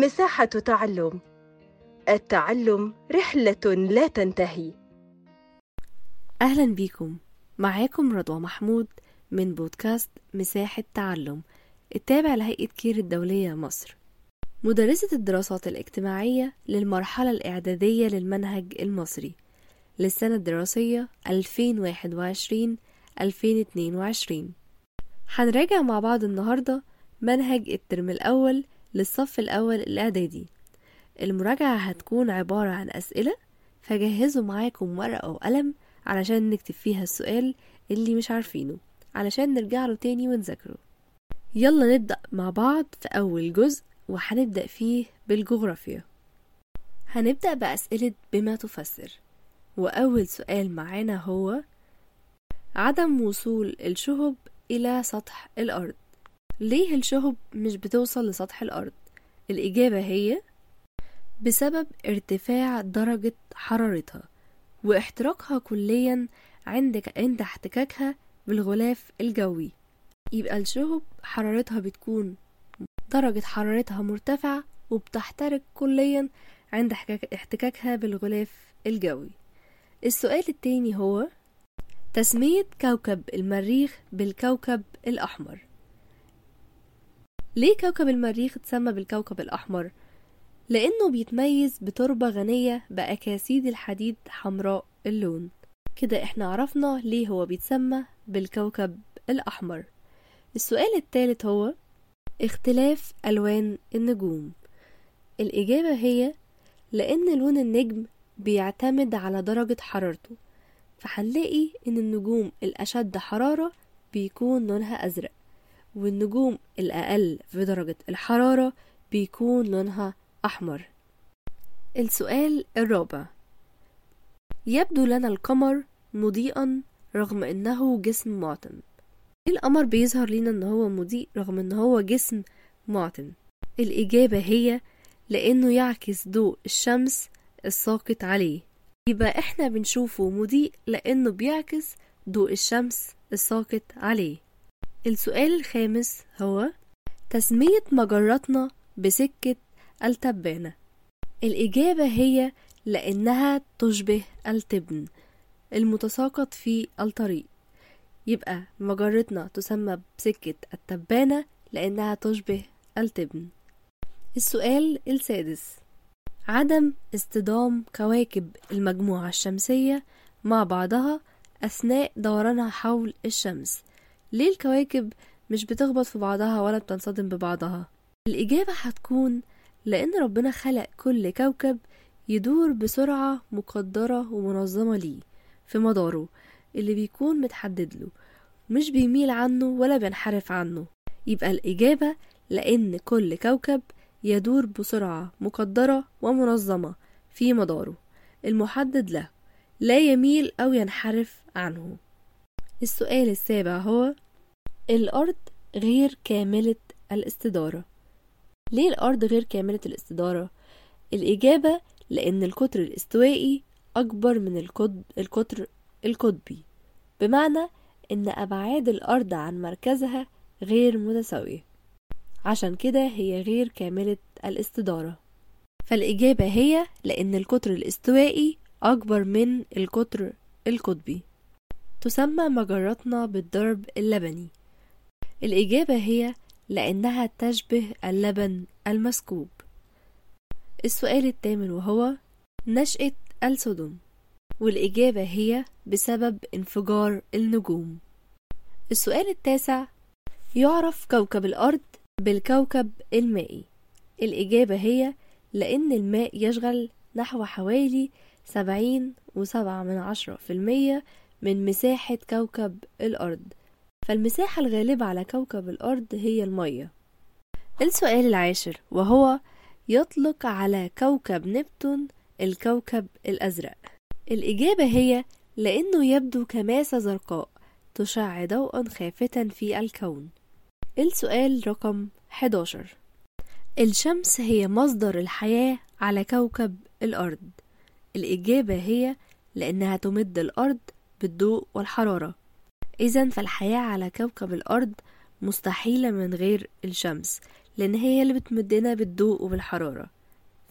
مساحة تعلم. التعلم رحلة لا تنتهي. أهلا بيكم. معاكم رضوى محمود من بودكاست مساحة تعلم التابع لهيئة كير الدولية مصر. مدرسة الدراسات الاجتماعية للمرحلة الإعدادية للمنهج المصري للسنة الدراسية 2021-2022 هنراجع مع بعض النهاردة منهج الترم الأول للصف الأول الإعدادي. المراجعة هتكون عبارة عن أسئلة فجهزوا معاكم ورقة وقلم علشان نكتب فيها السؤال اللي مش عارفينه علشان نرجع له تاني ونذاكره. يلا نبدأ مع بعض في أول جزء وهنبدأ فيه بالجغرافيا. هنبدأ بأسئلة بما تفسر. وأول سؤال معانا هو عدم وصول الشهب إلى سطح الأرض. ليه الشهب مش بتوصل لسطح الأرض؟ الإجابة هي بسبب ارتفاع درجة حرارتها واحتراقها كليا عند عند احتكاكها بالغلاف الجوي. يبقى الشهب حرارتها بتكون درجة حرارتها مرتفعة وبتحترق كليا عند احتكاكها بالغلاف الجوي. السؤال التاني هو تسمية كوكب المريخ بالكوكب الأحمر. ليه كوكب المريخ اتسمى بالكوكب الأحمر؟ لأنه بيتميز بتربة غنية بأكاسيد الحديد حمراء اللون. كده إحنا عرفنا ليه هو بيتسمى بالكوكب الأحمر. السؤال الثالث هو اختلاف ألوان النجوم. الإجابة هي لأن لون النجم بيعتمد على درجة حرارته فهنلاقي إن النجوم الأشد حرارة بيكون لونها أزرق. والنجوم الأقل في درجة الحرارة بيكون لونها أحمر. السؤال الرابع. يبدو لنا القمر مضيئا رغم أنه جسم معتم. ليه القمر بيظهر لنا أنه هو مضيء رغم أنه هو جسم معتم؟ الإجابة هي لأنه يعكس ضوء الشمس الساقط عليه. يبقى إحنا بنشوفه مضيء لأنه بيعكس ضوء الشمس الساقط عليه. السؤال الخامس هو تسمية مجراتنا بسكة التبانة. الإجابة هي لأنها تشبه التبن المتساقط في الطريق. يبقى مجرتنا تسمى بسكة التبانة لأنها تشبه التبن. السؤال السادس. عدم اصطدام كواكب المجموعة الشمسية مع بعضها أثناء دورانها حول الشمس. ليه الكواكب مش بتخبط في بعضها ولا بتنصدم ببعضها؟ الإجابة هتكون لأن ربنا خلق كل كوكب يدور بسرعة مقدرة ومنظمة ليه في مداره اللي بيكون متحدد له مش بيميل عنه ولا بينحرف عنه. يبقى الإجابة لأن كل كوكب يدور بسرعة مقدرة ومنظمة في مداره المحدد له لا يميل أو ينحرف عنه. السؤال السابع هو الأرض غير كاملة الاستدارة. ليه الأرض غير كاملة الاستدارة؟ الإجابة لأن القطر الاستوائي أكبر من القطر القطبي. بمعنى إن أبعاد الأرض عن مركزها غير متساوية. عشان كده هي غير كاملة الاستدارة. فالإجابة هي لأن القطر الاستوائي أكبر من القطر القطبي. تسمى مجراتنا بالضرب اللبني. الإجابة هي لأنها تشبه اللبن المسكوب. السؤال الثامن وهو نشأة السدم والإجابة هي بسبب انفجار النجوم. السؤال التاسع يعرف كوكب الأرض بالكوكب المائي. الإجابة هي لأن الماء يشغل نحو حوالي سبعين وسبعة من عشرة في المية من مساحة كوكب الأرض. فالمساحة الغالبة على كوكب الأرض هي المية. السؤال العاشر وهو يطلق على كوكب نبتون الكوكب الأزرق. الإجابة هي لأنه يبدو كماسة زرقاء تشع ضوءا خافتا في الكون. السؤال رقم 11 الشمس هي مصدر الحياة على كوكب الأرض. الإجابة هي لأنها تمد الأرض بالضوء والحرارة. إذا فالحياة على كوكب الأرض مستحيلة من غير الشمس لأن هي اللي بتمدنا بالضوء وبالحرارة.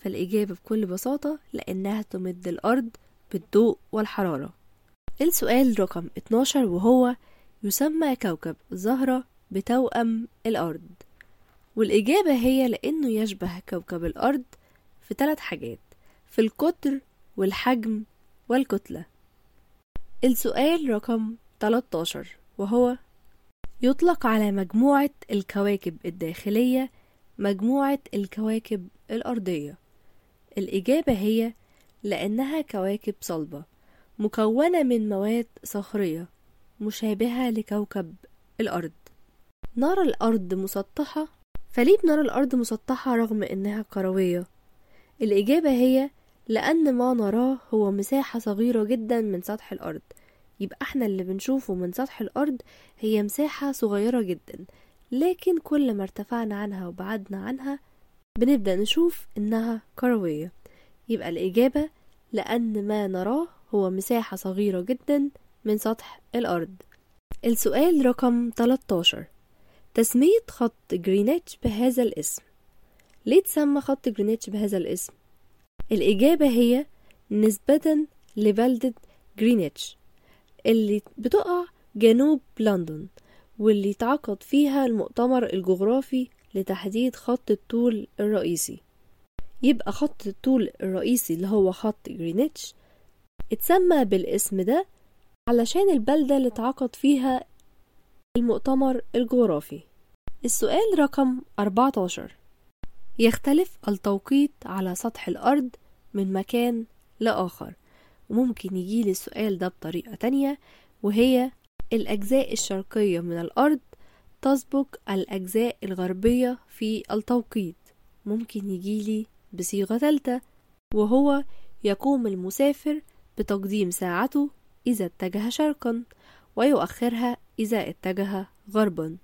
فالإجابة بكل بساطة لأنها تمد الأرض بالضوء والحرارة. السؤال رقم 12 وهو يسمى كوكب الزهرة بتوأم الأرض. والإجابة هي لأنه يشبه كوكب الأرض في ثلاث حاجات في القطر والحجم والكتلة. السؤال رقم 13 وهو يطلق على مجموعة الكواكب الداخلية مجموعة الكواكب الأرضية. الإجابة هي لأنها كواكب صلبة مكونة من مواد صخرية مشابهة لكوكب الأرض. نرى الأرض مسطحة. فليه بنرى الأرض مسطحة رغم إنها كروية؟ الإجابة هي لأن ما نراه هو مساحة صغيرة جدا من سطح الأرض. يبقى إحنا اللي بنشوفه من سطح الأرض هي مساحة صغيرة جدا. لكن كل ما ارتفعنا عنها وبعدنا عنها بنبدأ نشوف إنها كروية. يبقى الإجابة لأن ما نراه هو مساحة صغيرة جدا من سطح الأرض. السؤال رقم 13 تسمية خط جرينتش بهذا الاسم. ليه تسمى خط جرينتش بهذا الاسم؟ الإجابة هي نسبة لبلدة جرينتش اللي بتقع جنوب لندن واللي اتعقد فيها المؤتمر الجغرافي لتحديد خط الطول الرئيسي. يبقى خط الطول الرئيسي اللي هو خط جرينتش اتسمى بالاسم ده علشان البلدة اللي اتعقد فيها المؤتمر الجغرافي. السؤال رقم 14 يختلف التوقيت على سطح الأرض من مكان لآخر. وممكن يجيلي السؤال ده بطريقة تانية وهي الأجزاء الشرقية من الأرض تسبق الأجزاء الغربية في التوقيت. ممكن يجيلي بصيغة ثالثة وهو يقوم المسافر بتقديم ساعته إذا اتجه شرقا ويؤخرها إذا اتجه غربا.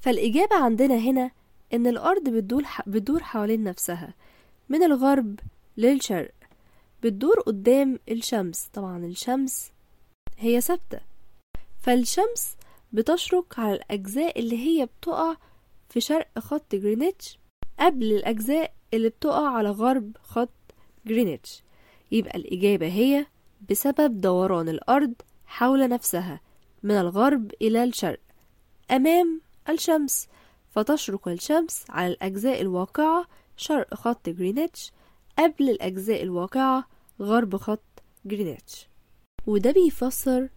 فالإجابة عندنا هنا إن الأرض بتدور, حوالين نفسها. من الغرب للشرق بتدور قدام الشمس. طبعا الشمس هي ثابتة. فالشمس بتشرق على الأجزاء اللي هي بتقع في شرق خط جرينتش قبل الأجزاء اللي بتقع على غرب خط جرينتش يبقى الإجابة هي بسبب دوران الأرض حول نفسها من الغرب إلى الشرق أمام الشمس. فتشرق الشمس على الأجزاء الواقعة شرق خط جرينتش قبل الأجزاء الواقعة غرب خط جرينتش وده بيفسر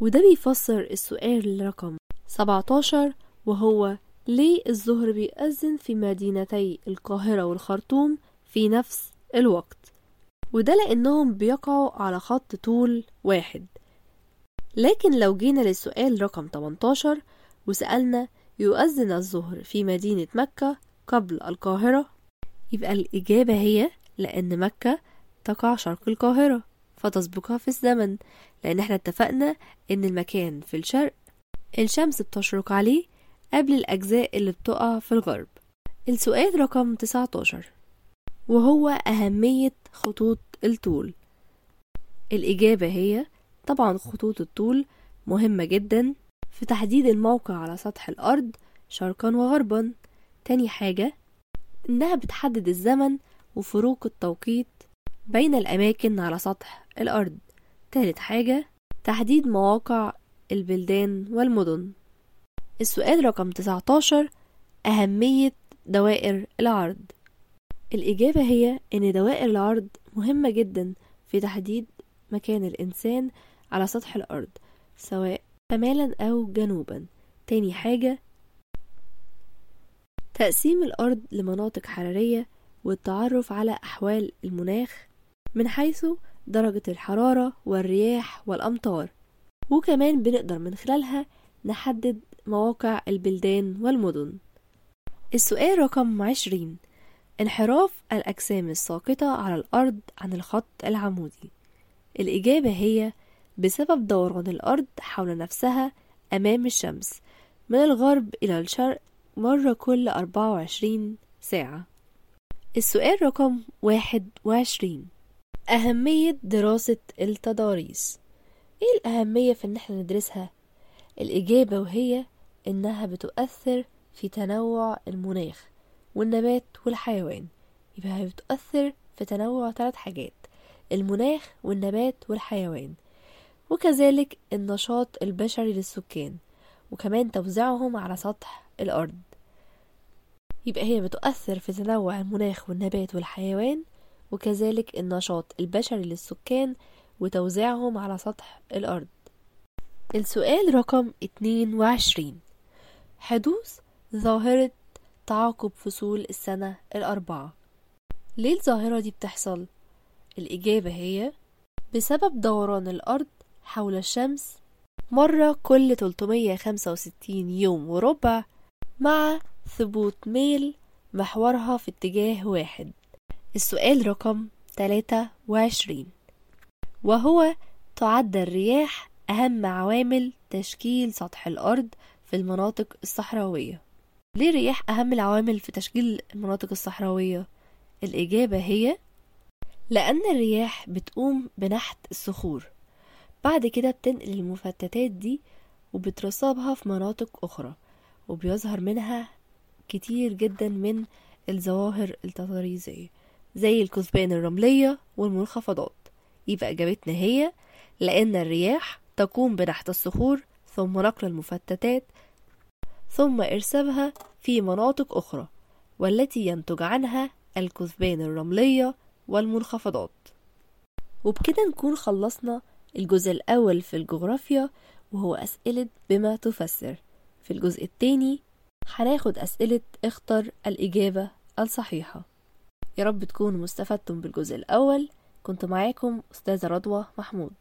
وده بيفسر السؤال رقم 17 وهو ليه الظهر بيأذن في مدينتي القاهرة والخرطوم في نفس الوقت؟ وده لأنهم بيقعوا على خط طول واحد. لكن لو جينا للسؤال رقم 18 وسألنا يؤذن الظهر في مدينة مكة قبل القاهرة. يبقى الإجابة هي لأن مكة تقع شرق القاهرة فتسبقها في الزمن لأن إحنا اتفقنا إن المكان في الشرق الشمس بتشرق عليه قبل الأجزاء اللي بتقع في الغرب. السؤال رقم 19 وهو أهمية خطوط الطول. الإجابة هي طبعا خطوط الطول مهمة جدا في تحديد الموقع على سطح الأرض شرقا وغربا. تاني حاجة إنها بتحدد الزمن وفروق التوقيت بين الأماكن على سطح الأرض. تالت حاجة تحديد مواقع البلدان والمدن. السؤال رقم 19 أهمية دوائر العرض. الإجابة هي إن دوائر العرض مهمة جدا في تحديد مكان الإنسان على سطح الأرض سواء شمالا أو جنوبا. تاني حاجة تقسيم الأرض لمناطق حرارية والتعرف على أحوال المناخ من حيث درجة الحرارة والرياح والأمطار. وكمان بنقدر من خلالها نحدد مواقع البلدان والمدن. السؤال رقم عشرين انحراف الأجسام الساقطة على الأرض عن الخط العمودي. الإجابة هي بسبب دوران الأرض حول نفسها أمام الشمس من الغرب إلى الشرق مرة كل 24 ساعة. السؤال رقم واحد وعشرين. أهمية دراسة التضاريس. إيه الأهمية في إن إحنا ندرسها؟ الإجابة وهي إنها بتؤثر في تنوع المناخ والنبات والحيوان. يبقى هي بتؤثر في تنوع ثلاث حاجات المناخ والنبات والحيوان. وكذلك النشاط البشري للسكان وكمان توزيعهم على سطح الأرض. يبقى هي بتؤثر في تنوع المناخ والنبات والحيوان وكذلك النشاط البشري للسكان وتوزيعهم على سطح الأرض. السؤال رقم 22 حدوث ظاهرة تعاقب فصول السنة الأربعة. ليه الظاهرة دي بتحصل؟ الإجابة هي بسبب دوران الأرض حول الشمس مرة كل 365 يوم وربع مع ثبوت ميل محورها في اتجاه واحد. السؤال رقم 23 وهو تعد الرياح أهم عوامل تشكيل سطح الأرض في المناطق الصحراوية. ليه الرياح أهم العوامل في تشكيل المناطق الصحراوية؟ الإجابة هي لأن الرياح بتقوم بنحت الصخور. بعد كده بتنقل المفتتات دي وبترصبها في مناطق أخرى وبيظهر منها كتير جدا من الظواهر التطريزية زي الكثبان الرملية والمنخفضات. يبقى إجابتنا هي لأن الرياح تقوم بنحت الصخور ثم نقل المفتتات ثم إرسابها في مناطق أخرى والتي ينتج عنها الكثبان الرملية والمنخفضات. وبكده نكون خلصنا الجزء الأول في الجغرافيا وهو أسئلة بما تفسر. في الجزء التاني هناخد أسئلة اختر الإجابة الصحيحة. يا رب تكونوا مستفدتم بالجزء الأول. كنت معاكم أستاذة رضوى محمود.